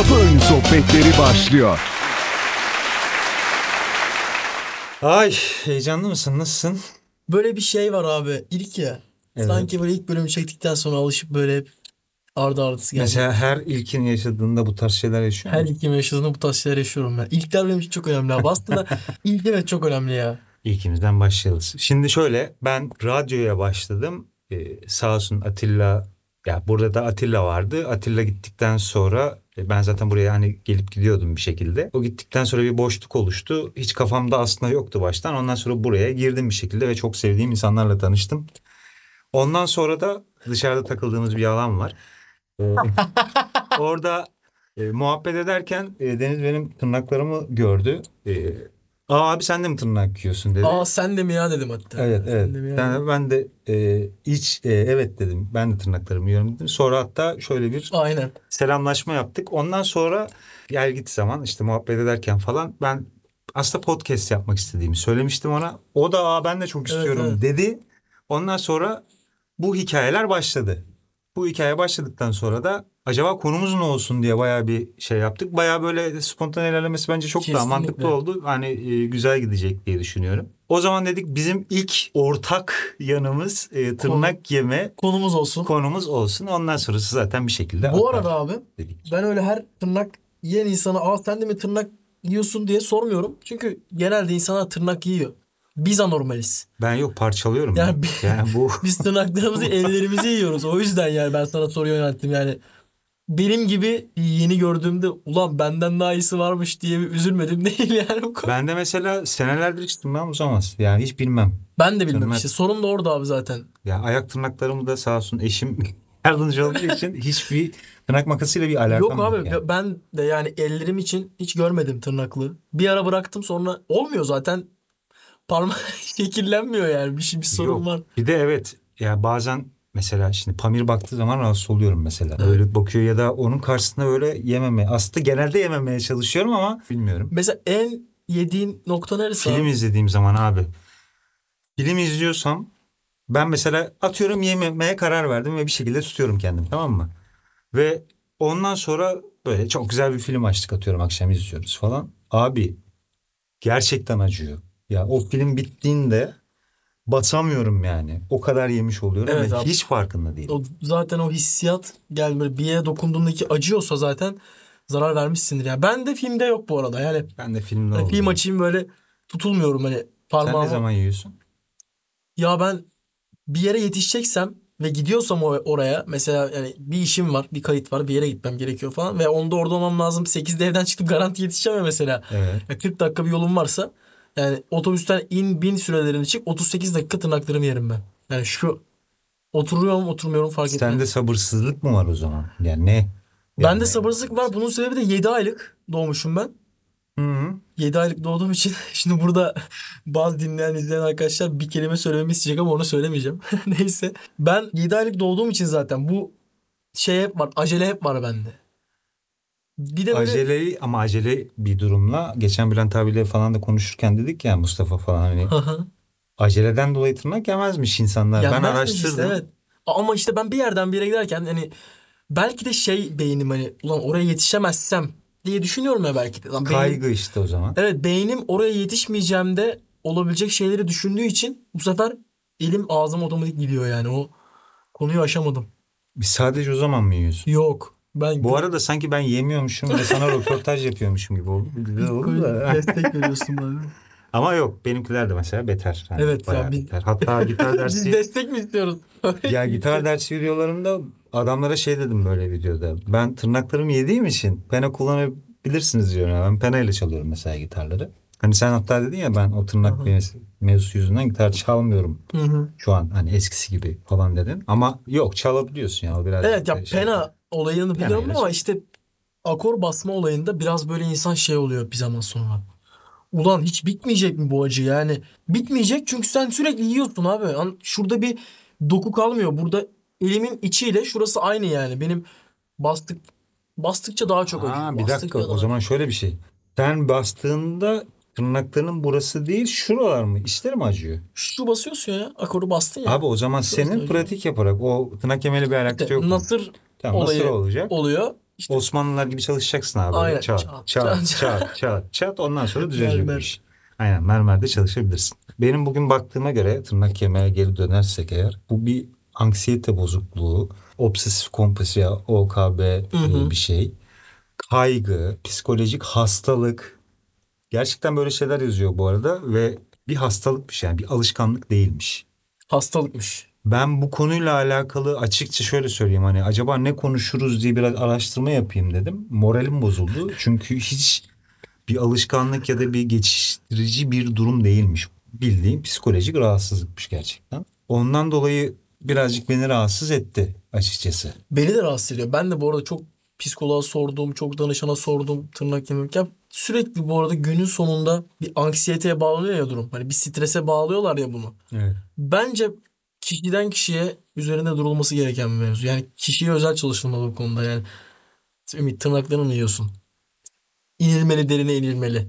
Kapı Önü Sohbetleri başlıyor. Ay heyecanlı mısın? Nasılsın? Böyle bir şey var abi. İlk ya. Evet. Sanki böyle ilk bölümü çektikten sonra alışıp böyle hep ardı ardısı geldi. Mesela her ilkin yaşadığında bu tarz şeyler yaşıyor Her musun? ilkimi yaşadığımda bu tarz şeyler yaşıyorum ben. İlkler benim için çok önemli abi. Aslında ilk evet çok önemli ya. İlkimizden başlayalım. Şimdi şöyle ben radyoya başladım. Ee, sağ olsun Atilla ya burada da Atilla vardı. Atilla gittikten sonra ben zaten buraya hani gelip gidiyordum bir şekilde. O gittikten sonra bir boşluk oluştu. Hiç kafamda aslında yoktu baştan. Ondan sonra buraya girdim bir şekilde ve çok sevdiğim insanlarla tanıştım. Ondan sonra da dışarıda takıldığımız bir alan var. Ee, Orada e, muhabbet ederken e, Deniz benim tırnaklarımı gördü. E, Aa abi sen de mi tırnak yiyorsun dedi. Aa sen de mi ya dedim hatta. Evet evet. Sen de mi ya? Yani ben de e, iç e, evet dedim. Ben de tırnaklarımı yiyorum dedim. Sonra hatta şöyle bir Aynen. selamlaşma yaptık. Ondan sonra gel git zaman işte muhabbet ederken falan ben aslında podcast yapmak istediğimi söylemiştim ona. O da Aa, ben de çok Evet, istiyorum evet. dedi. Ondan sonra bu hikayeler başladı. Bu hikaye başladıktan sonra da acaba konumuz ne olsun diye bayağı bir şey yaptık. Bayağı böyle spontane ilerlemesi bence çok daha Kesinlikle. mantıklı oldu. Hani e, güzel gidecek diye düşünüyorum. O zaman dedik bizim ilk ortak yanımız e, tırnak yeme Konumuz olsun. konumuz olsun. Ondan sonrası zaten bir şekilde Bu arada abi dedik. ben öyle her tırnak yiyen insana aa sen de mi tırnak yiyorsun diye sormuyorum. Çünkü genelde insanlar tırnak yiyor. Biz anormaliz. Ben yok parçalıyorum. Yani Yani, bu Biz tırnaklarımızı ellerimizi yiyoruz. O yüzden yani ben sana soru yönelttim yani. Benim gibi yeni gördüğümde ulan benden daha iyisi varmış diye bir üzülmedim değil yani bu konu. Ben, ben de mesela senelerdir hiç tırnağım uzamaz. Yani hiç bilmem. de bilmem Tırnak- işte sorun da orada abi zaten. Ya ayak tırnaklarımı da sağ olsun eşim yardımcı olduğu için hiçbir tırnak makasıyla bir alakam Yok abi yani. ben de yani ellerim için hiç görmedim tırnaklı. Bir ara bıraktım sonra olmuyor zaten. Parmak şekillenmiyor yani bir, şey, bir sorun Yok. var. Bir de evet ya bazen mesela şimdi Pamir baktığı zaman rahatsız oluyorum mesela. Öyle bakıyor ya da onun karşısında böyle yememe. Aslında genelde yememeye çalışıyorum ama bilmiyorum. Mesela en yediğin nokta neresi Film abi? izlediğim zaman abi. Film izliyorsam ben mesela atıyorum yememeye karar verdim ve bir şekilde tutuyorum kendimi tamam mı? Ve ondan sonra böyle çok güzel bir film açtık atıyorum akşam izliyoruz falan. Abi gerçekten acıyor. Ya o film bittiğinde basamıyorum yani. O kadar yemiş oluyorum Evet ve abi. hiç farkında değilim. O, zaten o hissiyat böyle bir yere dokunduğundaki acıyorsa zaten zarar vermişsindir. Yani ben de filmde yok bu arada. Yani Ben de filmde hani film açayım böyle tutulmuyorum hani Sen parmağımı. ne zaman yiyorsun? Ya ben bir yere yetişeceksem ve gidiyorsam oraya mesela yani bir işim var, bir kayıt var, bir yere gitmem gerekiyor falan ve onda orada olmam lazım. 8'de evden çıktım garanti yetişeceğim ya mesela. Evet. Ya 40 dakika bir yolum varsa yani otobüsten in bin sürelerini çık 38 dakika tırnaklarımı yerim ben. Yani şu oturuyorum oturmuyorum fark etmez. Sende sabırsızlık mı var o zaman? Yani ne? Bende Yani- sabırsızlık var. Bunun sebebi de 7 aylık doğmuşum ben. Hı hı. 7 aylık doğduğum için şimdi burada bazı dinleyen izleyen arkadaşlar bir kelime söylememi isteyecek ama onu söylemeyeceğim. Neyse. Ben 7 aylık doğduğum için zaten bu şey hep var. Acele hep var bende. Bir de böyle Acele ama acele bir durumla geçen Bülent abiyle falan da konuşurken dedik ya Mustafa falan hani aceleden dolayı tırnak yemezmiş insanlar. ben Yenmezmiş işte, araştırdım. evet. Ama işte ben bir yerden bir yere giderken hani belki de şey beynim hani ulan oraya yetişemezsem diye düşünüyorum ya belki de. Lan beynim- Kaygı işte o zaman. Evet beynim oraya yetişmeyeceğimde olabilecek şeyleri düşündüğü için bu sefer elim ağzım otomatik gidiyor yani o konuyu aşamadım. Biz sadece o zaman mı yiyorsun? Yok. Ben Bu arada sanki ben yemiyormuşum ve sana röportaj yapıyormuşum gibi oldu. Güzel oldu da. destek veriyorsun bana. Ama yok benimkiler de mesela beter. Yani Evet ya, biz- beter. Hatta gitar Biz dersi destek mi istiyoruz? ya gitar dersi videolarımda adamlara şey dedim böyle videoda. Ben tırnaklarımı yediğim için pena kullanabilirsiniz diyorum. Yani ben pena ile çalıyorum mesela gitarları. Hani sen hatta dedin ya ben o tırnak mevzusu- mevzusu yüzünden gitar çalmıyorum Hı hı. şu an hani eskisi gibi falan dedin. Ama yok çalabiliyorsun ya biraz. evet ya şey- pena olayını biliyorum ile ama işte akor basma olayında biraz böyle insan şey oluyor bir zaman sonra. Ulan hiç bitmeyecek mi bu acı yani? Bitmeyecek çünkü sen sürekli yiyorsun abi. Şurada bir doku kalmıyor. Burada elimin içiyle şurası aynı yani. Benim bastık bastıkça daha çok acıyor. Bir dakika o zaman şöyle bir şey. Sen bastığında tırnaklarının burası değil şuralar mı? İşler mi acıyor? Şu basıyorsun ya. Akoru bastın ya. Abi o zaman senin acıyor. pratik yaparak o tırnak yemeyle bir alakası İşte yok. mu? Tamam, nasıl olayı olacak? oluyor. İşte- Osmanlılar gibi çalışacaksın abi. Aynen. Çat, Çat, çat, çat, çat, Ondan sonra düzelecek. Aynen mermerde çalışabilirsin. Benim bugün baktığıma göre tırnak yemeye geri dönersek eğer bu bir anksiyete bozukluğu, obsesif kompulsif ya OKB Hı hı. e, bir şey. Kaygı, psikolojik hastalık. Gerçekten böyle şeyler yazıyor bu arada ve bir hastalıkmış yani bir alışkanlık değilmiş. Hastalıkmış. Ben bu konuyla alakalı açıkça şöyle söyleyeyim hani acaba ne konuşuruz diye biraz araştırma yapayım dedim. Moralim bozuldu çünkü hiç bir alışkanlık ya da bir geçiştirici bir durum değilmiş. Bildiğim psikolojik rahatsızlıkmış gerçekten. Ondan dolayı birazcık beni rahatsız etti açıkçası. Beni de rahatsız ediyor. Ben de bu arada çok psikoloğa sordum, çok danışana sordum tırnak yemek. Ya sürekli bu arada günün sonunda bir anksiyeteye bağlanıyor ya durum. Hani bir strese bağlıyorlar ya bunu. Evet. Bence kişiden kişiye üzerinde durulması gereken bir mevzu. Yani kişiye özel çalışılmalı bu konuda. Yani Ümit tırnaklarını mı yiyorsun? İnilmeli derine inilmeli.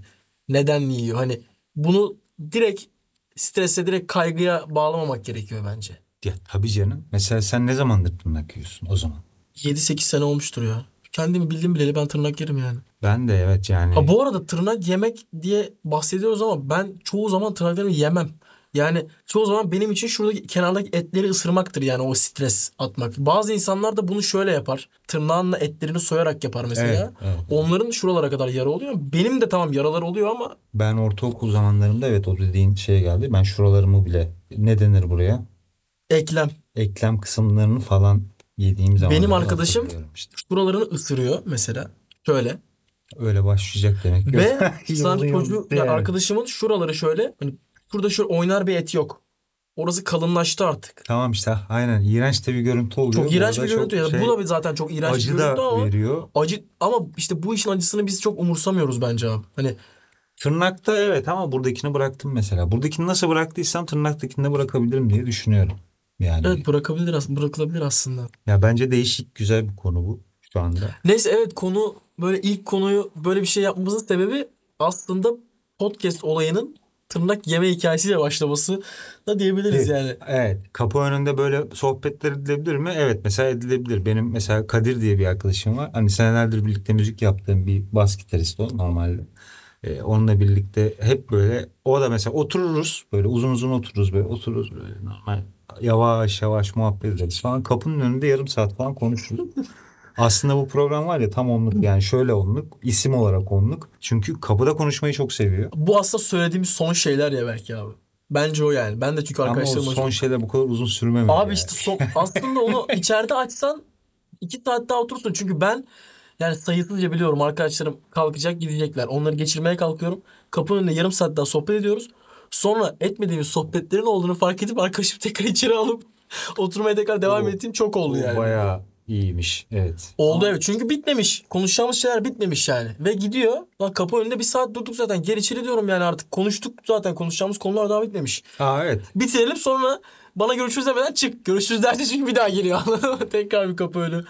Neden yiyor? Hani bunu direkt strese direkt kaygıya bağlamamak gerekiyor bence. Ya tabii canım. Mesela sen ne zamandır tırnak yiyorsun o zaman? 7-8 sene olmuştur ya. Kendimi bildim bileli ben tırnak yerim yani. Ben de evet yani. Ha, bu arada tırnak yemek diye bahsediyoruz ama ben çoğu zaman tırnaklarımı yemem. Yani çoğu zaman benim için şuradaki kenardaki etleri ısırmaktır yani o stres atmak. Bazı insanlar da bunu şöyle yapar. Tırnağınla etlerini soyarak yapar mesela. Evet, evet. Onların şuralara kadar yara oluyor. Benim de tamam yaralar oluyor ama Ben ortaokul zamanlarında evet o dediğin şeye geldi. Ben şuralarımı bile ne denir buraya? eklem. Eklem kısımlarını falan yediğim zaman. Benim arkadaşım- işte. Şuralarını ısırıyor mesela. Şöyle. Öyle başlayacak demek. Ve sanki çocuğu yani. arkadaşımın şuraları şöyle. Hani şurada şöyle oynar bir et yok. Orası kalınlaştı artık. Tamam işte aynen iğrenç de bir görüntü oluyor. Çok iğrenç bir görüntü. çok ya. şey, bu da zaten çok iğrenç acı bir görüntü da ama veriyor. acı ama işte bu işin acısını biz çok umursamıyoruz bence abi. Hani Tırnakta evet ama buradakini bıraktım mesela. Buradakini nasıl bıraktıysam tırnaktakini de bırakabilirim diye düşünüyorum. Yani evet bırakabilir as- bırakılabilir aslında. ya bence değişik güzel bir konu bu şu anda. Neyse evet konu böyle ilk konuyu böyle bir şey yapmamızın sebebi aslında podcast olayının tırnak yeme hikayesiyle başlaması da diyebiliriz yani. Evet. Kapı önünde böyle sohbetler edilebilir mi? Evet mesela edilebilir. Benim mesela Kadir diye bir arkadaşım var. Hani senelerdir birlikte müzik yaptığım bir bas gitarist o normalde. Ee, onunla birlikte hep böyle o da mesela otururuz böyle uzun uzun otururuz böyle otururuz böyle normal yavaş yavaş muhabbet ederiz falan. Kapının önünde yarım saat falan konuşuruz. Aslında bu program var ya tam onluk yani şöyle onluk isim olarak onluk. Çünkü kapıda konuşmayı çok seviyor. Bu aslında söylediğimiz son şeyler ya belki abi. Bence o yani. Ben de çünkü Ama o arkadaşlarıma son çok- şeyler bu kadar uzun sürmemeli. Abi yani. işte son, aslında onu içeride açsan iki saat daha oturursun. Çünkü ben yani sayısızca biliyorum arkadaşlarım kalkacak gidecekler. Onları geçirmeye kalkıyorum. Kapının önünde yarım saat daha sohbet ediyoruz. Sonra etmediğimiz sohbetlerin olduğunu fark edip arkadaşım tekrar içeri alıp oturmaya tekrar devam O- ettiğim çok oldu yani. bayağı iyiymiş. Evet. Oldu evet çünkü bitmemiş. Konuşacağımız şeyler bitmemiş yani. Ve gidiyor. Lan kapı önünde bir saat durduk zaten. Gel içeri diyorum yani artık. Konuştuk zaten. Konuşacağımız konular daha bitmemiş. Aa evet. Bitirelim sonra bana görüşürüz demeden çık. Görüşürüz derse çünkü bir daha geliyor. Tekrar bir kapı önü.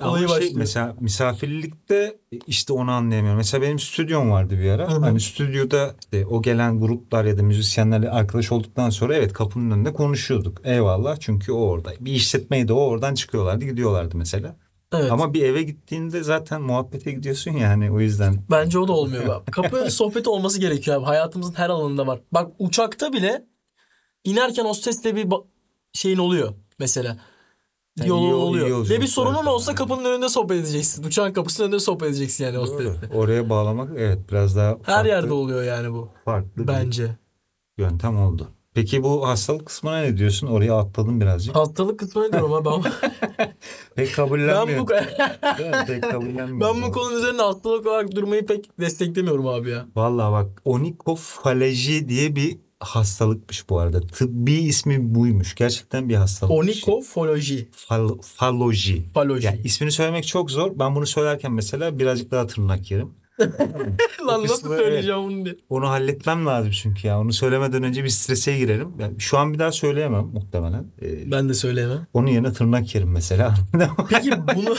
Olayı şey, başlıyor. mesela misafirlikte işte onu anlayamıyorum. Mesela benim stüdyom vardı bir ara. Hı hı. Hani stüdyoda işte o gelen gruplar ya da müzisyenlerle arkadaş olduktan sonra evet kapının önünde konuşuyorduk. Eyvallah çünkü o orada. Bir işletmeydi o oradan çıkıyorlardı gidiyorlardı mesela. Evet. Ama bir eve gittiğinde zaten muhabbete gidiyorsun yani o yüzden. Bence o da olmuyor. abi. Kapı önü sohbeti olması gerekiyor abi. Hayatımızın her alanında var. Bak uçakta bile inerken hostesle bir şeyin oluyor mesela. Yani Diyaloğun iyi- iyi oluyor. Ve bir sorunun falan. olsa kapının önünde sohbet edeceksin. Uçağın kapısının önünde sohbet edeceksin yani Doğru. hostesle. Oraya bağlamak evet biraz daha farklı, Her yerde oluyor yani bu. farklı bir Bence. yöntem oldu. Peki bu hastalık kısmına ne diyorsun? Oraya atladım birazcık. Hastalık kısmına diyorum abi ama Pek ben kabullenmiyor. bu Değil mi? Pek kabullenmiyor. ben bu konunun üzerinde hastalık olarak durmayı pek desteklemiyorum abi ya. Vallahi bak onikofalaji diye bir hastalıkmış bu arada. Tıbbi ismi buymuş. Gerçekten bir hastalık. Onikofoloji. Fal, faloji. Faloji. Ya ismini söylemek çok zor. Ben bunu söylerken mesela birazcık daha tırnak yerim. Lan nasıl söyleyeceğim bunu diye. Onu halletmem lazım çünkü ya. Onu söylemeden önce bir strese girerim. Yani şu an bir daha söyleyemem muhtemelen. Ee, Ben de söyleyemem. onun yerine tırnak yerim mesela. Peki bunu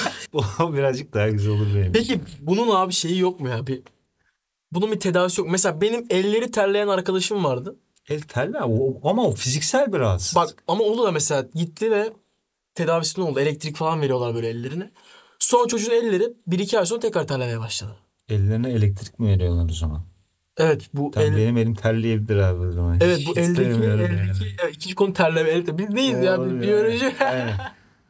o birazcık daha güzel olur benim. peki bunun abi şeyi yok mu ya? Bir bunun bir tedavisi yok. Mesela benim elleri terleyen arkadaşım vardı. El. O- ama o fiziksel bir rahatsızlık. Bak ama onu da mesela gitti ve tedavisi ne oldu? Elektrik falan veriyorlar böyle ellerine. Sonra çocuğun elleri bir iki ay sonra tekrar terlemeye başladı. Ellerine elektrik mi veriyorlar o zaman? Evet bu Tamam, el, benim elim terleyebilir abi o zaman. evet bu eldeki, yani. eldeki evet, ikinci konu terleme. Elde. Biz neyiz ya? Biyoloji. Aynen.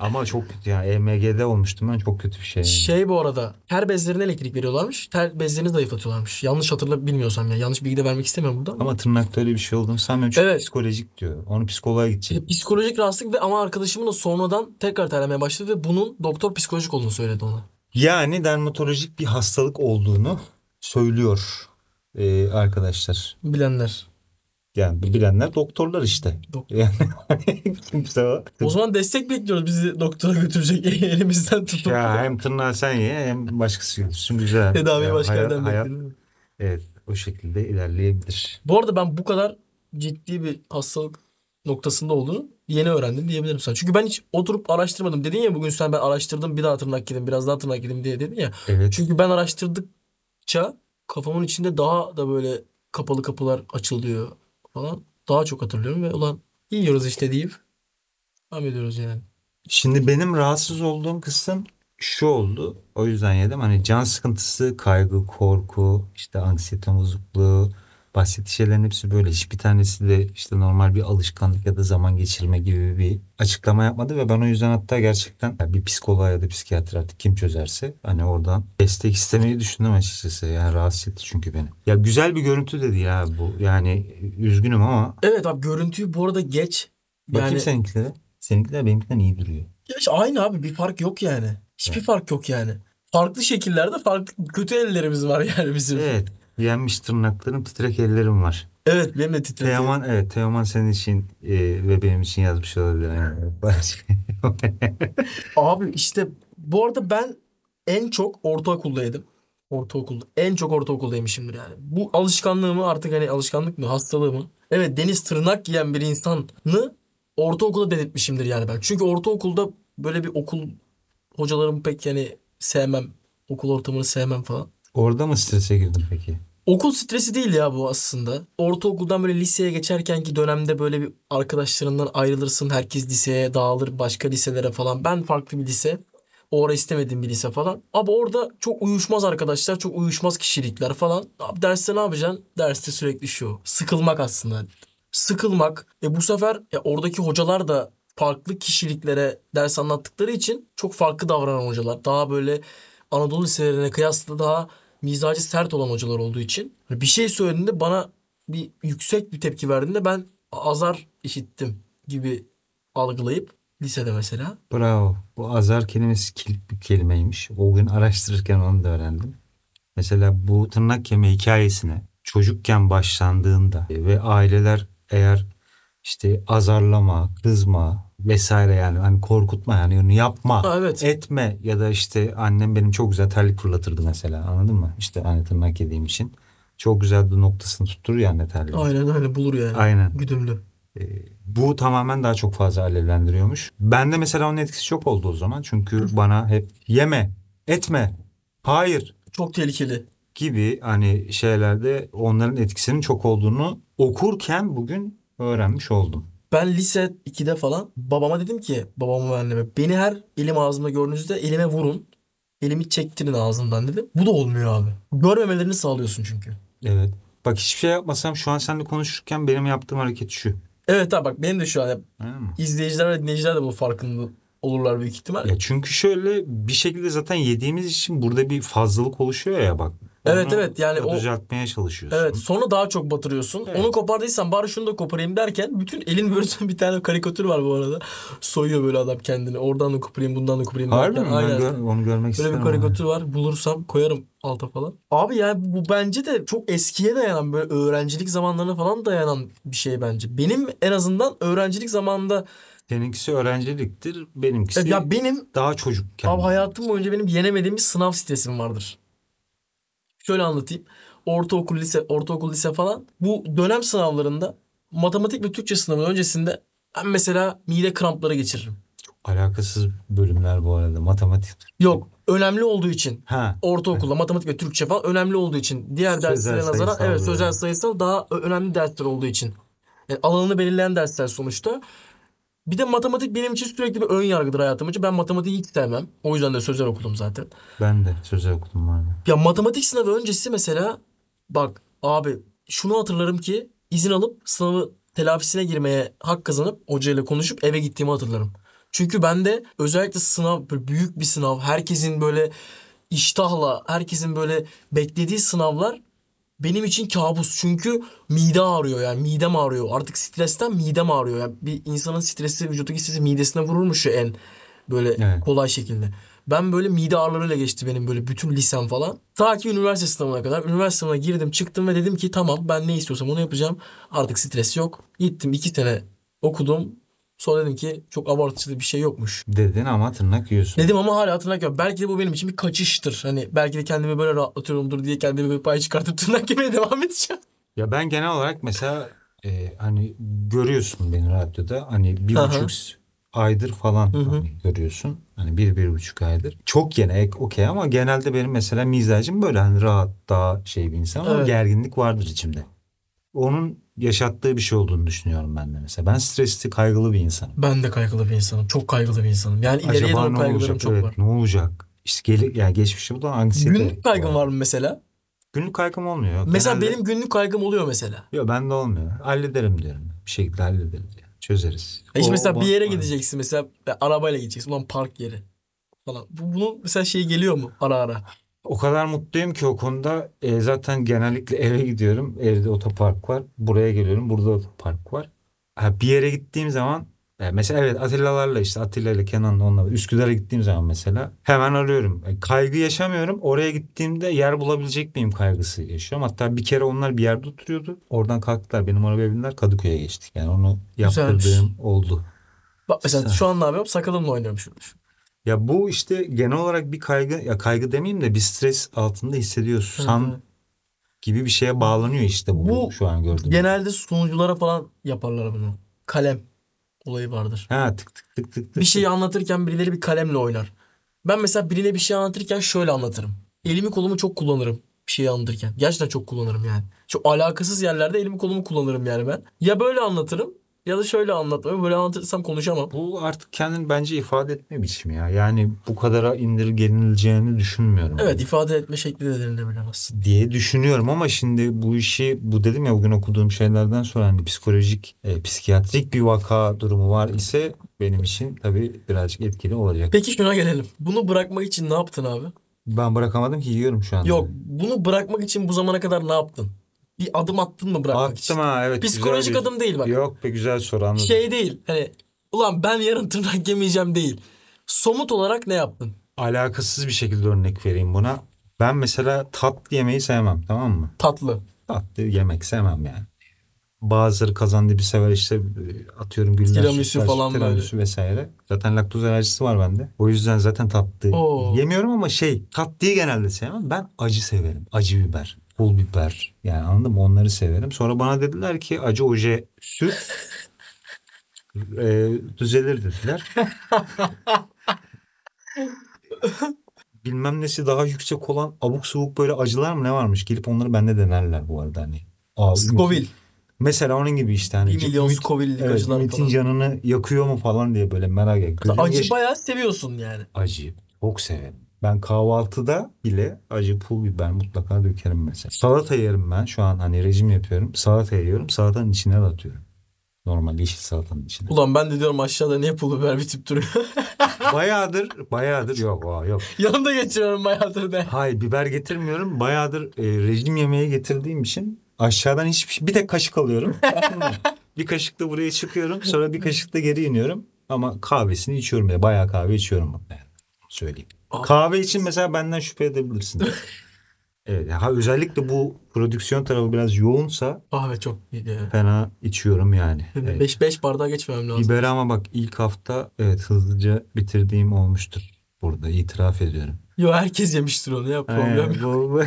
Ama çok kötü ya. EMG'de olmuştum ben çok kötü bir şey. Şey bu arada ter bezlerine elektrik veriyorlarmış. Ter bezlerini zayıflatıyorlarmış. Yanlış hatırla bilmiyorsam ya. Yanlış bilgi de vermek istemiyorum burada. Ama tırnakta öyle bir şey olduğunu sanmıyorum. Çünkü Evet. psikolojik diyor. Onu psikoloğa gidecek. E, Psikolojik rahatsızlık ve ama arkadaşımın da sonradan tekrar terlemeye başladı ve bunun doktor psikolojik olduğunu söyledi ona. Yani dermatolojik bir hastalık olduğunu söylüyor e, arkadaşlar. Bilenler. Yani bilenler doktorlar işte. Doktor. Yani kimse o. Zaman destek bekliyoruz bizi doktora götürecek elimizden tutup. Ya hem tırnağı sen ye hem başkası götürsün güzel. Tedaviye Ya başka yerden bekliyoruz. Evet o şekilde ilerleyebilir. Bu arada ben bu kadar ciddi bir hastalık noktasında olduğunu yeni öğrendim diyebilirim sana. Çünkü ben hiç oturup araştırmadım. Dedin ya bugün sen ben araştırdım bir daha tırnak yedim biraz daha tırnak yedim diye dedin ya. Evet. Çünkü ben araştırdıkça kafamın içinde daha da böyle kapalı kapılar açılıyor falan. Daha çok hatırlıyorum ve ulan yiyoruz işte deyip devam ediyoruz yani. Şimdi benim rahatsız olduğum kısım şu oldu. O yüzden yedim. Hani can sıkıntısı, kaygı, korku, işte anksiyete bozukluğu, bahsettiği şeylerin hepsi böyle. Hiçbir tanesi de işte normal bir alışkanlık ya da zaman geçirme gibi bir açıklama yapmadı ve ben o yüzden hatta gerçekten bir psikoloğa ya da psikiyatr artık kim çözerse hani oradan destek istemeyi düşündüm açıkçası. Yani rahatsız etti çünkü beni. Ya güzel bir görüntü dedi ya bu. Yani üzgünüm ama Evet abi görüntüyü bu arada geç. bakayım Yani seninkilere. Seninkiler benimkinden iyi duruyor. Ya işte aynı abi bir fark yok yani. Hiçbir fark yok yani. Farklı şekillerde farklı kötü ellerimiz var yani bizim. Evet, Evet. Yenmiş tırnaklarım, titrek ellerim var. benim de titretiyor. Teoman evet Teoman senin için e, ve benim için yazmış olabilir. Yani. Abi işte bu arada ben en çok ortaokuldaydım. Ortaokulda. En çok ortaokuldaymışımdır yani. Bu alışkanlığımı artık hani alışkanlık mı hastalığımı. Evet deniz tırnak giyen bir insanı ortaokulda denetmişimdir yani ben. Çünkü ortaokulda böyle bir okul hocalarımı pek yani sevmem. Okul ortamını sevmem falan. Orada mı strese girdin peki? Okul stresi değil ya bu aslında. Ortaokuldan böyle liseye geçerkenki dönemde böyle bir arkadaşlarından ayrılırsın. Herkes liseye dağılır başka liselere falan. Ben farklı bir lise. O ara istemediğim bir lise falan. Abi orada çok uyuşmaz arkadaşlar. Çok uyuşmaz kişilikler falan. Abi derste ne yapacaksın? Derste sürekli şu. Sıkılmak aslında. Sıkılmak. E bu sefer e, oradaki hocalar da farklı kişiliklere ders anlattıkları için çok farklı davranan hocalar. Daha böyle Anadolu liselerine kıyasla daha mizacı sert olan hocalar olduğu için bir şey söylediğinde bana bir yüksek bir tepki verdiğinde ben azar işittim gibi algılayıp lisede mesela. Bravo. Bu azar kelimesi kilit bir kelimeymiş. O gün araştırırken onu da öğrendim. Mesela bu tırnak yeme hikayesine çocukken başlandığında ve aileler eğer işte azarlama, kızma vesaire yani hani korkutma yani onu yapma, Ha, evet. etme ya da işte annem benim çok güzel terlik fırlatırdı mesela anladın mı? İşte hani tırnak yediğim için. Çok güzel bir noktasını tutturur ya anne terliği. Aynen öyle bulur yani. Aynen. Güdümlü. Bu tamamen daha çok fazla alevlendiriyormuş. Bende mesela onun etkisi çok oldu o zaman. Çünkü bana hep yeme, etme, hayır Çok tehlikeli. gibi hani şeylerde onların etkisinin çok olduğunu okurken bugün öğrenmiş oldum. Ben lise 2'de falan babama dedim ki babama ve anneme beni her elim ağzımda gördüğünüzde elime vurun. Elimi çektirin ağzımdan dedim. Bu da olmuyor abi. Görmemelerini sağlıyorsun çünkü. Evet. Bak hiçbir şey yapmasam şu an seninle konuşurken benim yaptığım hareket şu. Evet abi bak benim de şu an izleyiciler ve dinleyiciler de bunun farkında olurlar büyük ihtimal. Ya çünkü şöyle bir şekilde zaten yediğimiz için burada bir fazlalık oluşuyor ya bak. Evet, Onu evet, yani o- düzeltmeye çalışıyorsun. Evet sonra daha çok batırıyorsun. Evet. Onu kopardıysan bari şunu da koparayım derken bütün elin böyle bir tane karikatür var bu arada. Soyuyor böyle adam kendini. Oradan da koparayım bundan da koparayım. Harbi derken. mi? Ben Aynen. gör- onu görmek Böyle isterim. bir ama. karikatür var. Bulursam koyarım alta falan. Abi yani bu bence de çok eskiye dayanan böyle öğrencilik zamanlarına falan dayanan bir şey bence. Benim en azından öğrencilik zamanında Seninkisi öğrenciliktir, benimkisi ya benim daha çocukken. Abi hayatım boyunca benim yenemediğim bir sınav stresim vardır. Şöyle anlatayım. Ortaokul, lise, ortaokul, lise falan. Bu dönem sınavlarında matematik ve Türkçe sınavının öncesinde ben mesela mide krampları geçiririm. Alakasız bölümler bu arada. Matematik. Yok, önemli olduğu için. Ha. Ortaokulda matematik ve Türkçe falan önemli olduğu için. Diğer Sözel, derslere nazaran evet sözel sayısal daha önemli dersler olduğu için. Yani alanını belirleyen dersler sonuçta. Bir de matematik benim için sürekli bir ön yargıdır hayatım boyunca. Ben matematiği hiç sevmem. O yüzden de sözel okudum zaten. Ben de sözel okudum var. Ya matematik sınavı öncesi mesela bak abi şunu hatırlarım ki izin alıp sınavı telafisine girmeye hak kazanıp hocayla konuşup eve gittiğimi hatırlarım. Çünkü ben de özellikle sınav büyük bir sınav herkesin böyle iştahla herkesin böyle beklediği sınavlar benim için kabus. Çünkü mide ağrıyor yani midem ağrıyor. Artık stresten midem ağrıyor. Yani bir insanın stresi vücuttaki stresi midesine vururmuş ya en böyle Evet. kolay şekilde. Ben böyle mide ağrılarıyla geçti benim böyle bütün lisem falan. Ta ki üniversite sınavına kadar. Üniversite sınavına girdim çıktım ve dedim ki tamam ben ne istiyorsam onu yapacağım. Artık stres yok. Gittim iki sene okudum. Sonra dedim ki çok abartılı bir şey yokmuş. Dedin ama tırnak yiyorsun. Dedim ama hala tırnak yiyorum. Belki de bu benim için bir kaçıştır. Hani belki de kendimi böyle rahatlatıyorumdur diye kendimi bir pay çıkartıp tırnak yemeye devam edeceğim. Ya ben genel olarak mesela e, hani görüyorsun beni radyoda hani bir hı. buçuk aydır falan Hı hı. hani görüyorsun. Hani bir bir buçuk aydır. Çok yine ek okey ama genelde benim mesela mizacım böyle hani rahat daha şey bir insan ama Evet. gerginlik vardır içimde. Onun yaşattığı bir şey olduğunu düşünüyorum ben de mesela. Ben stresli kaygılı bir insanım. Ben de kaygılı bir insanım. Çok kaygılı bir insanım. Yani ileriye Acaba doğru ne kaygılarım olacak? çok evet, var. ne olacak? İşte gel yani geçmişte bu da anksiyete. Günlük kaygım var mı mesela? Günlük kaygım olmuyor. Mesela Genelde- benim günlük kaygım oluyor mesela. Yok bende olmuyor. Hallederim diyorum. Bir şekilde hallederiz. Yani. Çözeriz. Ya işte O- mesela o- bir yere o- gideceksin mesela arabayla gideceksin. Ulan park yeri falan. Bu, bunun mesela şey geliyor mu ara ara? O kadar mutluyum ki o konuda e, zaten genellikle eve gidiyorum. Evde otopark var. Buraya geliyorum. Burada otopark var. Ha, bir yere gittiğim zaman e, mesela evet Atilla'larla işte Atilla ile Kenan'la onunla Üsküdar'a gittiğim zaman mesela hemen arıyorum. E, kaygı yaşamıyorum. Oraya gittiğimde yer bulabilecek miyim kaygısı yaşıyorum. Hatta bir kere onlar bir yerde oturuyordu. Oradan kalktılar. Benim arabaya bindiler. Kadıköy'e geçtik. Yani onu Güzelmiş. yaptırdığım oldu. Bak mesela Güzel. şu an ne yapıyorum? Sakalımla oynuyorum şurada. Ya bu işte genel olarak bir kaygı ya kaygı demeyeyim de bir stres altında hissediyorsan Evet. gibi bir şeye bağlanıyor işte bu, Bu şu an gördüğüm. Genelde sunuculara falan yaparlar bunu. Kalem olayı vardır. Ha tık tık tık tık tık. Bir şeyi anlatırken birileri bir kalemle oynar. Ben mesela birine bir şey anlatırken şöyle anlatırım. Elimi kolumu çok kullanırım bir şeyi anlatırken. Gerçekten çok kullanırım yani. Çok alakasız yerlerde elimi kolumu kullanırım yani ben. Ya böyle anlatırım ya da şöyle anlatmam. Böyle anlatırsam konuşamam. Bu artık kendini bence ifade etme biçimi ya. Yani bu kadara indirgenileceğini düşünmüyorum. Evet ifade etme şekli de denilebilemez. diye düşünüyorum ama şimdi bu işi bu dedim ya bugün okuduğum şeylerden sonra hani psikolojik e, psikiyatrik bir vaka durumu var ise benim için tabii birazcık etkili olacak. Peki şuna gelelim. Bunu bırakmak için ne yaptın abi? Ben bırakamadım ki yiyorum şu anda. Yok bunu bırakmak için bu zamana kadar ne yaptın? Bir adım attın mı bırakmak için? Attım ha evet. Psikolojik güzel bir- adım değil bak. Yok be güzel soru anladım. Şey değil. Hani ulan ben yarın tırnak yemeyeceğim değil. Somut olarak ne yaptın? alakasız bir şekilde örnek vereyim buna. Ben mesela tatlı yemeyi sevmem tamam mı? Tatlı. Tatlı yemek sevmem yani. Bazıları kazandibi sever işte atıyorum güller Tiramisu falan böyle. tiramisu vesaire. Zaten laktoz alerjisi var bende. O yüzden zaten tatlı Oo. yemiyorum ama şey tatlıyı genelde sevmem. Ben acı severim. Acı biber, pul biber yani anladın mı? Onları severim. Sonra bana dediler ki acı oje sür. e, düzelir dediler. bilmem nesi daha yüksek olan abuk subuk böyle acılar mı ne varmış? Gelip onları bende denerler bu arada hani. Scoville. Mesela onun gibi işte hani. 1 milyon Scoville'lik evet, acılar Ümit'in falan. canını yakıyor mu falan diye böyle merak ediyorum. Acı yaş- bayağı seviyorsun yani. acı. Çok severim. Ben kahvaltıda bile acı pul biber mutlaka dökerim mesela. Salata yerim ben. Şu an hani rejim yapıyorum. Salata yiyorum. Salatanın içine de atıyorum. Normal yeşil salatanın içine. Ulan ben de diyorum aşağıda niye pul biber bitip duruyor. bayağıdır, bayağıdır yok o yok. Yanında geçiriyorum bayağıdır de. Hayır biber getirmiyorum. Bayağıdır e, rejim yemeği getirdiğim için aşağıdan hiçbir şey, bir tek kaşık alıyorum. bir kaşık da buraya çıkıyorum. Sonra bir kaşık da geri iniyorum. Ama kahvesini içiyorum ya. Bayağı kahve içiyorum. Yani. Söyleyeyim. Ah. Kahve için mesela benden şüphe edebilirsin. evet. Ha, özellikle bu prodüksiyon tarafı biraz yoğunsa Kahve çok iyi. yani. fena içiyorum yani. Evet. 5 5 bardağa geçmemem lazım. Biberi ama bak ilk hafta evet hızlıca bitirdiğim olmuştur. Burada itiraf ediyorum. Yo herkes yemiştir onu ya problem Ee, bu, bu,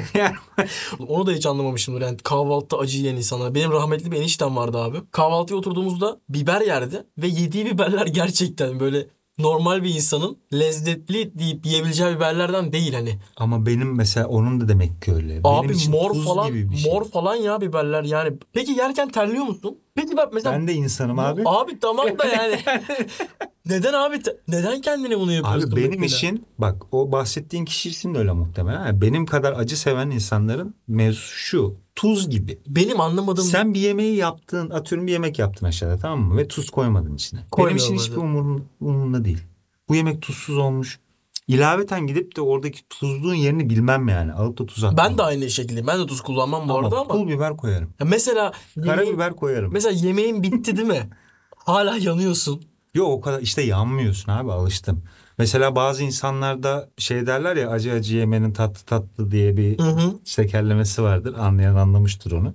Onu da hiç anlamamışımdır yani kahvaltıda acı yiyen insanlar. Benim rahmetli bir eniştem vardı abi. Kahvaltıya oturduğumuzda biber yerdi ve yediği biberler gerçekten böyle normal bir insanın lezzetli deyip yiyebileceği biberlerden değil hani. Ama benim mesela onun da demek ki öyle. Benim Abi için mor tuz falan gibi bir şey. mor falan ya biberler yani. Peki yerken terliyor musun? Peki bak mesela Ben de insanım abi. Abi tamam da yani. neden abi? Neden kendine bunu yapıyorsun? Abi benim mesela? için bak o bahsettiğin kişi için de öyle muhtemelen. Yani benim kadar acı seven insanların mevzusu şu. Tuz gibi. Benim anlamadığım Sen bir yemeği yaptın, atıyorum bir yemek yaptın aşağıda tamam mı? Ve tuz koymadın içine. Benim Koymuyorum için öyle. hiçbir umurum, umurumda değil. Bu yemek tuzsuz olmuş. İlaveten gidip de oradaki tuzluğun yerini bilmem yani. Alıp da tuz atmam. ben de aynı şekilde. Ben de tuz kullanmam bu ama arada ama. pul biber koyarım. Ya mesela yemeğin, Karabiber koyarım. mesela yemeğin bitti değil mi? Hala yanıyorsun. Yok o kadar işte yanmıyorsun abi alıştım. Mesela bazı insanlarda şey derler ya acı acı yemenin tatlı tatlı diye bir Hı hı. tekerlemesi vardır. Anlayan anlamıştır onu.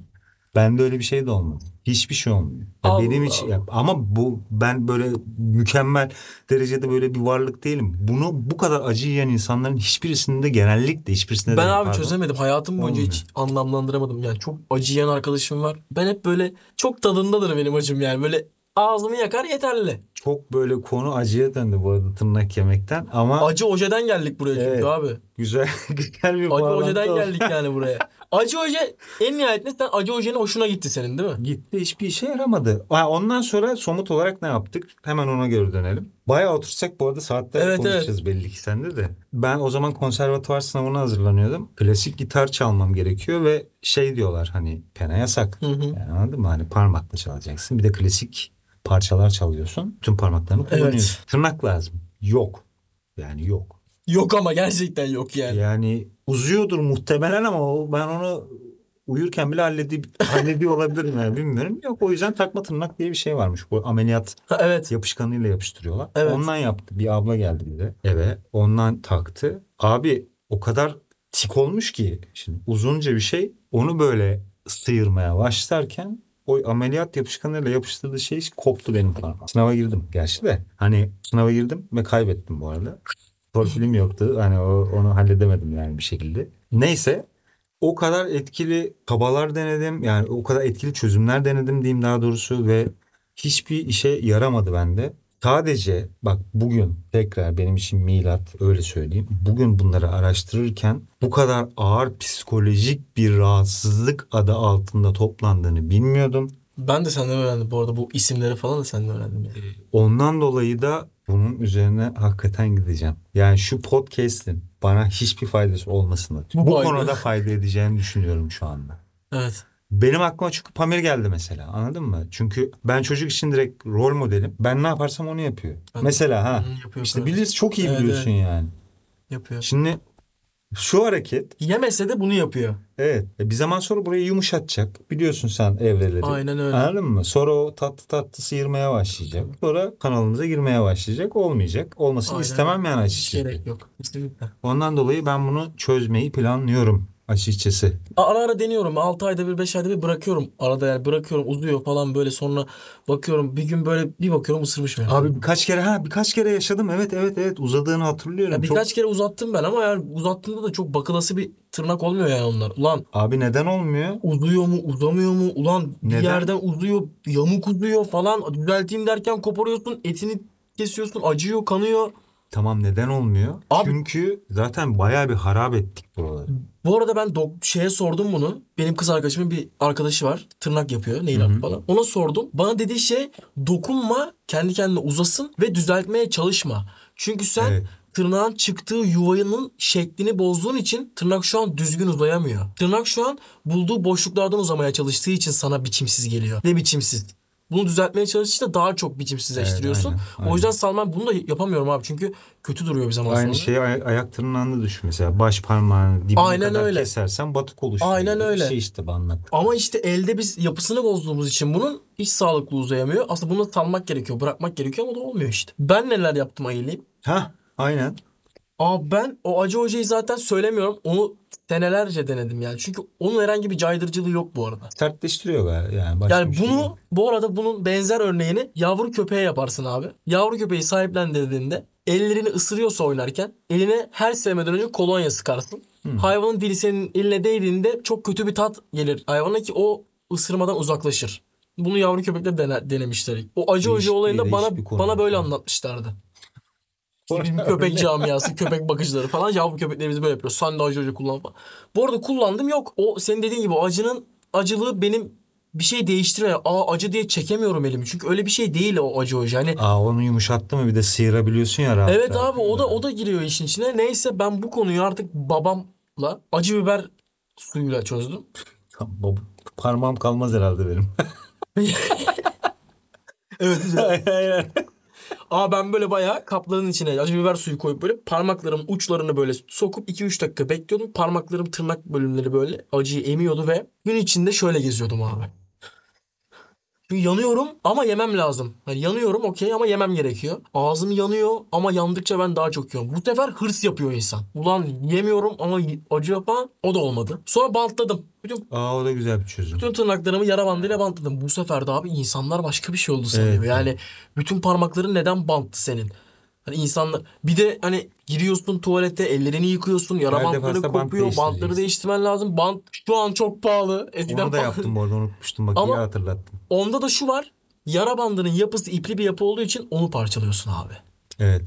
Bende öyle bir şey de olmadı. Hiçbir şey olmuyor. Ya Allah benim için ya- ama bu ben böyle mükemmel derecede böyle bir varlık değilim. Bunu bu kadar acı yiyen insanların hiçbirisinde genellikle hiçbirisinde Ben değil, abi pardon. çözemedim. Hayatım boyunca hiç anlamlandıramadım. Yani çok acı yiyen arkadaşım var. Ben hep böyle çok tadındadır benim acım yani. Böyle ağzımı yakar yeterli. Çok böyle konu acıya döndü bu arada tırnak yemekten ama Acı ojeden geldik buraya çünkü Evet. abi. güzel güzel bir Acı ojeden oldu. geldik yani buraya. Acı oje en nihayetinde sen acı ojenin hoşuna gitti senin değil mi? Gitti hiçbir işe yaramadı. Ha, ondan sonra somut olarak ne yaptık? Hemen ona göre dönelim. Bayağı otursak bu arada saatler Evet, konuşacağız belli ki sende de. Ben o zaman konservatuvar sınavına hazırlanıyordum. Klasik gitar çalmam gerekiyor ve şey diyorlar hani pena yasak. Hı hı. Yani anladın mı? Hani parmakla çalacaksın. Bir de klasik parçalar çalıyorsun. Tüm parmaklarını kullanıyorsun. Evet. Tırnak lazım. Yok. Yani yok. Yok ama gerçekten yok yani. Yani uzuyordur muhtemelen ama o, ben onu uyurken bile halledip hallediyor olabilirim yani bilmiyorum. Yok o yüzden takma tırnak diye bir şey varmış. Bu ameliyat Ha, evet. yapışkanıyla yapıştırıyorlar. Evet. Ondan yaptı. Bir abla geldi bize eve. Ondan taktı. Abi o kadar tik olmuş ki şimdi uzunca bir şey onu böyle sıyırmaya başlarken o ameliyat yapışkanıyla yapıştırdığı şey koptu benim parmağım. Sınava girdim gerçi de. Hani sınava girdim ve kaybettim bu arada. Torpilim yoktu. Hani o, onu halledemedim yani bir şekilde. Neyse o kadar etkili kabalar denedim. Yani o kadar etkili çözümler denedim diyeyim daha doğrusu ve hiçbir işe yaramadı bende. Sadece bak bugün tekrar benim için milat öyle söyleyeyim. Bugün bunları araştırırken bu kadar ağır psikolojik bir rahatsızlık adı altında toplandığını bilmiyordum. Ben de senden öğrendim bu arada bu isimleri falan da senden öğrendim. Yani. Ondan dolayı da bunun üzerine hakikaten gideceğim. Yani şu podcast'in bana hiçbir faydası olmasın. Bu Fayda. konuda fayda edeceğini düşünüyorum şu anda. Evet. Benim aklıma çünkü Pamir geldi mesela anladın mı? Çünkü ben çocuk için direkt rol modelim. Ben ne yaparsam onu yapıyor. Ben- mesela ha yapıyor işte evet. bilirsin çok iyi Evet, biliyorsun yani. Yapıyor. Şimdi şu hareket Yemese de bunu yapıyor. evet e, bir zaman sonra burayı yumuşatacak. Biliyorsun sen evreleri. Aynen öyle. Anladın mı? Sonra o tatlı tatlı sıyırmaya başlayacak. Sonra kanalımıza girmeye başlayacak. Olmayacak. Olmasını Aynen. istemem yani Hiç açıkçası. gerek yok. Kesinlikle. Ondan dolayı ben bunu çözmeyi planlıyorum açıkçası. Ara ara deniyorum. 6 ayda bir 5 ayda bir bırakıyorum. Arada yani bırakıyorum uzuyor falan böyle sonra bakıyorum bir gün böyle bir bakıyorum ısırmış beni. Abi birkaç kere ha birkaç kere yaşadım. Evet evet evet uzadığını hatırlıyorum. Ya Çok- birkaç kere uzattım ben ama yani uzattığımda da çok bakılası bir tırnak olmuyor yani onlar. Ulan Abi neden olmuyor? uzuyor mu uzamıyor mu? Ulan bir Neden? yerden uzuyor yamuk uzuyor falan. Düzelteyim derken koparıyorsun etini kesiyorsun acıyor kanıyor. Tamam neden olmuyor? Abi- Çünkü zaten bayağı bir harap ettik buraları. Bu arada ben dok- şeye sordum bunu. Benim kız arkadaşımın bir arkadaşı var. Tırnak yapıyor. Nail art falan. Ona sordum. Bana dediği şey dokunma kendi kendine uzasın ve düzeltmeye çalışma. Çünkü sen Evet. tırnağın çıktığı yuvanın şeklini bozduğun için tırnak şu an düzgün uzayamıyor. Tırnak şu an bulduğu boşluklardan uzamaya çalıştığı için sana biçimsiz geliyor. Ve biçimsiz. Bunu düzeltmeye çalıştıkça daha çok biçimsizleştiriyorsun. Evet, aynen, O yüzden Salman bunu da yapamıyorum abi. Çünkü kötü duruyor bir zaman Aynı sonra. şey ay- ayak tırnağında düşün mesela. Baş parmağını dibine Aynen kadar öyle. kesersen batık oluşuyor. Aynen Bir öyle. Şey işte bu anlat. Ama işte elde biz yapısını bozduğumuz için bunun hiç sağlıklı uzayamıyor. Aslında bunu salmak gerekiyor, bırakmak gerekiyor ama da olmuyor işte. Ben neler yaptım ayılayım? Ha aynen. Aa ben o acı hocayı zaten söylemiyorum. Onu senelerce denedim yani. Çünkü onun herhangi bir caydırıcılığı yok bu arada. Sertleştiriyor galiba yani. Başka Yani şey bunu yok. bu arada bunun benzer örneğini yavru köpeğe yaparsın abi. Yavru köpeği sahiplendirdiğinde ellerini ısırıyorsa oynarken eline her sevmeden önce kolonya sıkarsın. Hayvanın dili senin eline değdiğinde çok kötü bir tat gelir hayvana ki o ısırmadan uzaklaşır. Bunu yavru köpekte dene, denemişler. O acı hoca olayında bana bana böyle anlatmışlardı. Bizim köpek camiası, köpek bakıcıları falan yavru köpeklerimizi böyle yapıyor. Acı hoca kullan falan. Bu arada kullandım yok. O senin dediğin gibi acının acılığı benim bir şey değiştire. Aa acı diye çekemiyorum elimi. Çünkü öyle bir şey değil o acı hoca. Hani Aa onu yumuşattı mı bir de sıyırabiliyorsun ya rahat. Evet abi o da o da giriyor işin içine. Neyse ben bu konuyu artık babamla acı biber suyuyla çözdüm. Parmağım kalmaz herhalde benim. Evet. Aynen. Aa ben böyle bayağı kapların içine acı biber suyu koyup böyle parmaklarımın uçlarını böyle sokup 2-3 dakika bekliyordum. Parmaklarım tırnak bölümleri böyle acıyı emiyordu ve gün içinde şöyle geziyordum abi. Çünkü yanıyorum ama yemem lazım. Hani yanıyorum okey ama yemem gerekiyor. Ağzım yanıyor ama yandıkça ben daha çok yiyorum. Bu sefer hırs yapıyor insan. Ulan yemiyorum ama acı yapan o da olmadı. Sonra bantladım. Bütün Aa o da güzel bir çözüm. bütün tırnaklarımı yara bandıyla bantladım. Bu sefer de abi insanlar başka bir şey oldu sanıyor. Evet. Yani bütün parmakların neden banttı senin? Hani insanlar bir de hani giriyorsun tuvalete ellerini yıkıyorsun yara Her bantları defasında bant kopuyor bantları değiştirmen lazım. Bant şu an çok pahalı. Eskiden Onu da yaptım bu arada unutmuştum bak Ama- iyi hatırlattın. Onda da şu var. Yara bandının yapısı ipli bir yapı olduğu için onu parçalıyorsun abi. Evet.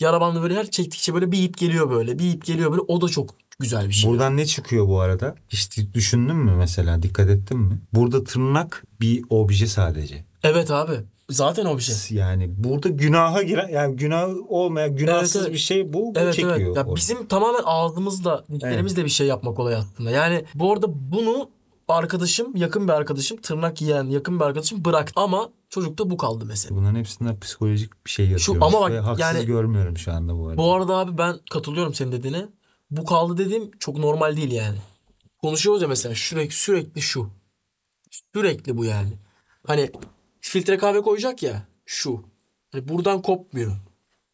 Yara bandı böyle her çektikçe böyle bir ip geliyor böyle. Bir ip geliyor böyle. O da çok güzel bir şey. Buradan ne çıkıyor bu arada? Hiç düşündün mü mesela? Dikkat ettin mi? Burada tırnak bir obje sadece. Evet abi. Zaten o bir şey. Yani burada günaha giren yani günah olmayan günahsız Evet, evet. bir şey bu. bu Evet çekiyor. evet. Ya orada. bizim tamamen ağzımızla, dişlerimizle bir şey yapmak olay aslında. Yani bu arada bunu arkadaşım, yakın bir arkadaşım, tırnak yiyen yakın bir arkadaşım bıraktı. Ama çocukta bu kaldı mesela. Bunların hepsinden psikolojik bir şey yapıyoruz. ama bak Ve haksız yani- görmüyorum şu anda bu arada. Bu arada abi ben katılıyorum senin dediğine. Bu kaldı dediğim çok normal değil yani. Konuşuyoruz ya mesela sürekli sürekli şu. Sürekli bu yani. Hani filtre kahve koyacak ya şu. Hani buradan kopmuyor.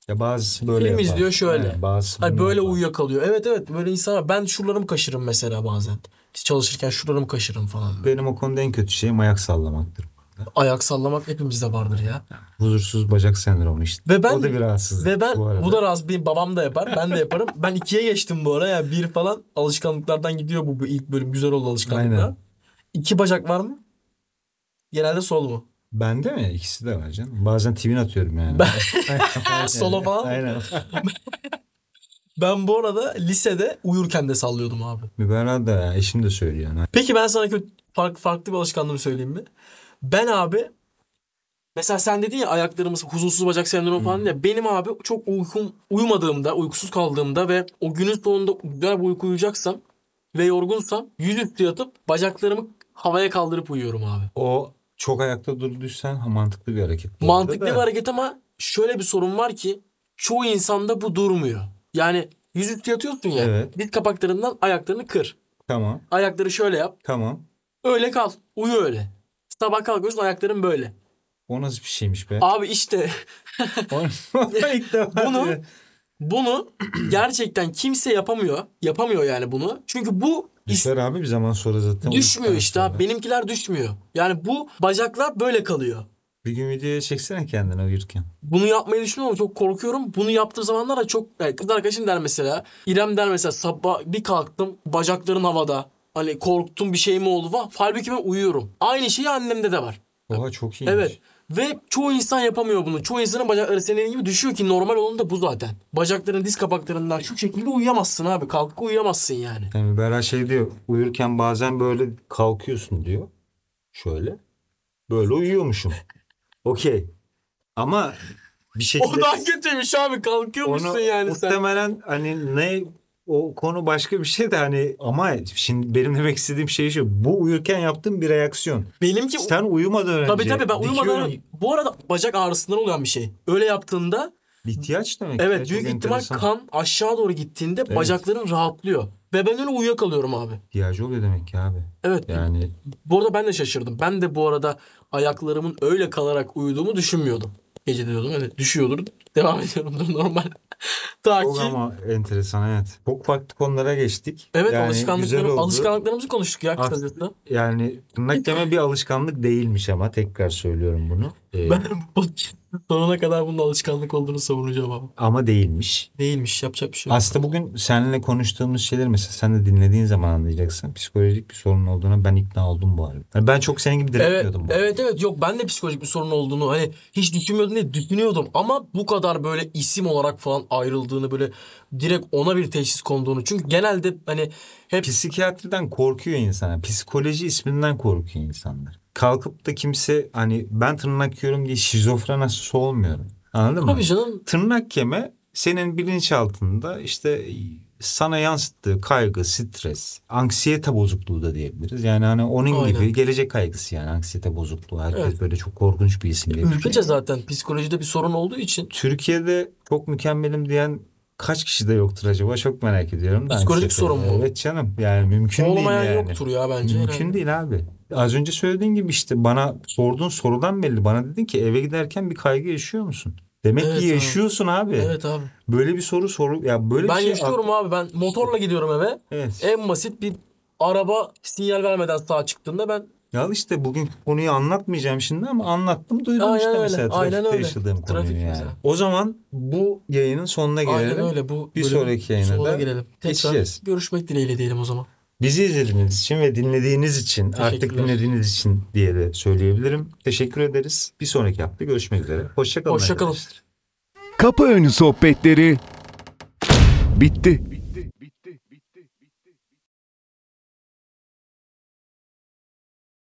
Ya bazısı böyle Film yapar. izliyor şöyle. He, bazısı Hani böyle yapar. uyuyakalıyor. Evet evet böyle insanlar. Ben şuralarımı kaşırım mesela bazen. Çalışırken şuralarımı kaşırım falan. Benim o konuda en kötü şeyim ayak sallamaktır. Ayak sallamak hepimizde vardır ya. Huzursuz bacak sendromu işte. Ve ben o da bir rahatsızlık. ve ben bu, arada. bu da razı benim babam da yapar. Ben de yaparım. ben ikiye geçtim bu ara ya. Bir falan alışkanlıklardan gidiyor bu, bu ilk bölüm. Güzel oldu alışkanlıklar. Aynen. İki bacak var mı? Genelde sol mu? Bende mi? İkisi de var canım. Bazen twin atıyorum yani. Aynen. Solo falan? Aynen. Ben bu arada lisede uyurken de sallıyordum abi. Müberra da ya, eşim de söylüyor. Peki ben sana kötü, farklı, farklı bir alışkanlığımı söyleyeyim mi? Ben abi mesela sen dedin ya ayaklarımız huzursuz bacak sendromu falan ya benim abi çok uykum uyumadığımda uykusuz kaldığımda ve o günün sonunda güzel bir uyku uyuyacaksam ve yorgunsam yüzüstü yatıp bacaklarımı havaya kaldırıp uyuyorum abi. O çok ayakta durduysan ha, mantıklı bir hareket. bu arada Mantıklı da. bir hareket ama şöyle bir sorun var ki çoğu insanda bu durmuyor. Yani yüzüstü yatıyorsun ya Evet. diz kapaklarından ayaklarını kır. Tamam. Ayakları şöyle yap. Tamam. Öyle kal. Uyu öyle. Sabah kalkıyorsun ayakların böyle. O nasıl bir şeymiş be? Abi işte ilk defa Bunu- diyor. bunu gerçekten kimse yapamıyor. Yapamıyor yani bunu. Çünkü bu Düşer abi bir zaman sonra zaten. düşmüyor işte abi. Benimkiler düşmüyor. Yani bu bacaklar böyle kalıyor. Bir gün videoya çeksene kendini uyurken. Bunu yapmayı düşünüyorum çok korkuyorum. Bunu yaptığı zamanlar da çok yani kız arkadaşım der mesela. İrem der mesela sabah bir kalktım bacakların havada. Hani korktum bir şey mi oldu falan. Halbuki ben uyuyorum. Aynı şey annemde de var. Oha çok iyiymiş. Evet. Ve çoğu insan yapamıyor bunu. Çoğu insanın bacakları senin gibi düşüyor ki normal olan da bu zaten. Bacakların diz kapaklarından şu şekilde uyuyamazsın abi. Kalkıp uyuyamazsın yani. Yani Müberra şey diyor uyurken bazen böyle kalkıyorsun diyor. Şöyle. Böyle uyuyormuşum. Okey. Ama bir şekilde O daha kötüymüş abi. Kalkıyormuşsun onu yani sen. muhtemelen hani ne o konu başka bir şey de hani ama şimdi benim demek istediğim şey şu. Bu uyurken yaptığım bir reaksiyon. Benimki Sen uyumadan önce tabii tabii ben uyumadan dikiyorum. bu arada bacak ağrısından olan bir şey. Öyle yaptığında ihtiyaç demek. ya, evet çok büyük ihtimal enteresan. kan aşağı doğru gittiğinde Evet. bacakların rahatlıyor. Ve ben öyle uyuyakalıyorum abi. İhtiyacı oluyor demek ki abi. Evet. Yani Bu arada ben de şaşırdım. Ben de bu arada ayaklarımın öyle kalarak uyuduğumu düşünmüyordum. Gece diyordum öyle düşüyordur. Devam ediyorumdur normal. Ta çok ama enteresan evet. Çok farklı konulara geçtik. Evet yani alışkanlıklarım, alışkanlıklarımızı konuştuk ya As- kısacası. Yani tırnak yeme bir alışkanlık değilmiş ama tekrar söylüyorum bunu. Ee, Ben bu sonuna kadar bunun alışkanlık olduğunu savunacağım ama. Ama değilmiş. Değilmiş yapacak bir şey yok. Aslında bugün seninle konuştuğumuz şeyler mesela sen de dinlediğin zaman anlayacaksın. Psikolojik bir sorun olduğuna ben ikna oldum bu arada. Yani ben çok senin gibi Evet, diretmiyordum bu arada. evet evet yok ben de psikolojik bir sorun olduğunu hani hiç düşünmüyordum değil düşünüyordum ama bu kadar böyle isim olarak falan ayrıldığını böyle direkt ona bir teşhis konduğunu çünkü genelde hani hep Psikiyatriden korkuyor insan. Psikoloji isminden korkuyor insanlar. Kalkıp da kimse hani ben tırnak yiyorum diye şizofren hastası olmuyorum. Anladın mı? Tabii canım. Tırnak yeme senin bilinçaltında işte sana yansıttığı kaygı, stres, anksiyete bozukluğu da diyebiliriz. Yani hani onun Aynen. gibi gelecek kaygısı yani anksiyete bozukluğu. Herkes Evet. böyle çok korkunç bir isim. veriyor. Ülkece zaten psikolojide bir sorun olduğu için Türkiye'de çok mükemmelim diyen kaç kişi de yoktur acaba? Çok merak ediyorum. da Psikolojik anksiyete. sorun mu? Evet canım. Yani mümkün olmayan değil yani. yoktur ya bence. Mümkün herhalde. değil abi. Az önce söylediğin gibi işte bana sorduğun sorudan belli. Bana dedin ki eve giderken bir kaygı yaşıyor musun? Demek Evet ki abi. yaşıyorsun abi. Evet abi. Böyle bir soru soru ya böyle Ben bir şey yaşıyorum abi. Ben motorla gidiyorum eve. Evet. En basit bir araba sinyal vermeden sağa çıktığında ben Ya işte bugün konuyu anlatmayacağım şimdi ama anlattım duydum Aynen işte öyle, mesela aynen trafikte öyle. yaşadığım Trafik konuyu yani. mesela. O zaman bu yayının sonuna gelelim. aynen öyle bu Bir sonraki yayına sonuna da gelelim. Tekrar geçeceğiz. görüşmek dileğiyle diyelim o zaman. Bizi izlediğiniz için ve dinlediğiniz için artık dinlediğiniz için diye de söyleyebilirim. Teşekkür ederiz. Bir sonraki hafta görüşmek üzere. Hoşçakalın Hoşça kalın. arkadaşlar. Kapı önü sohbetleri bitti.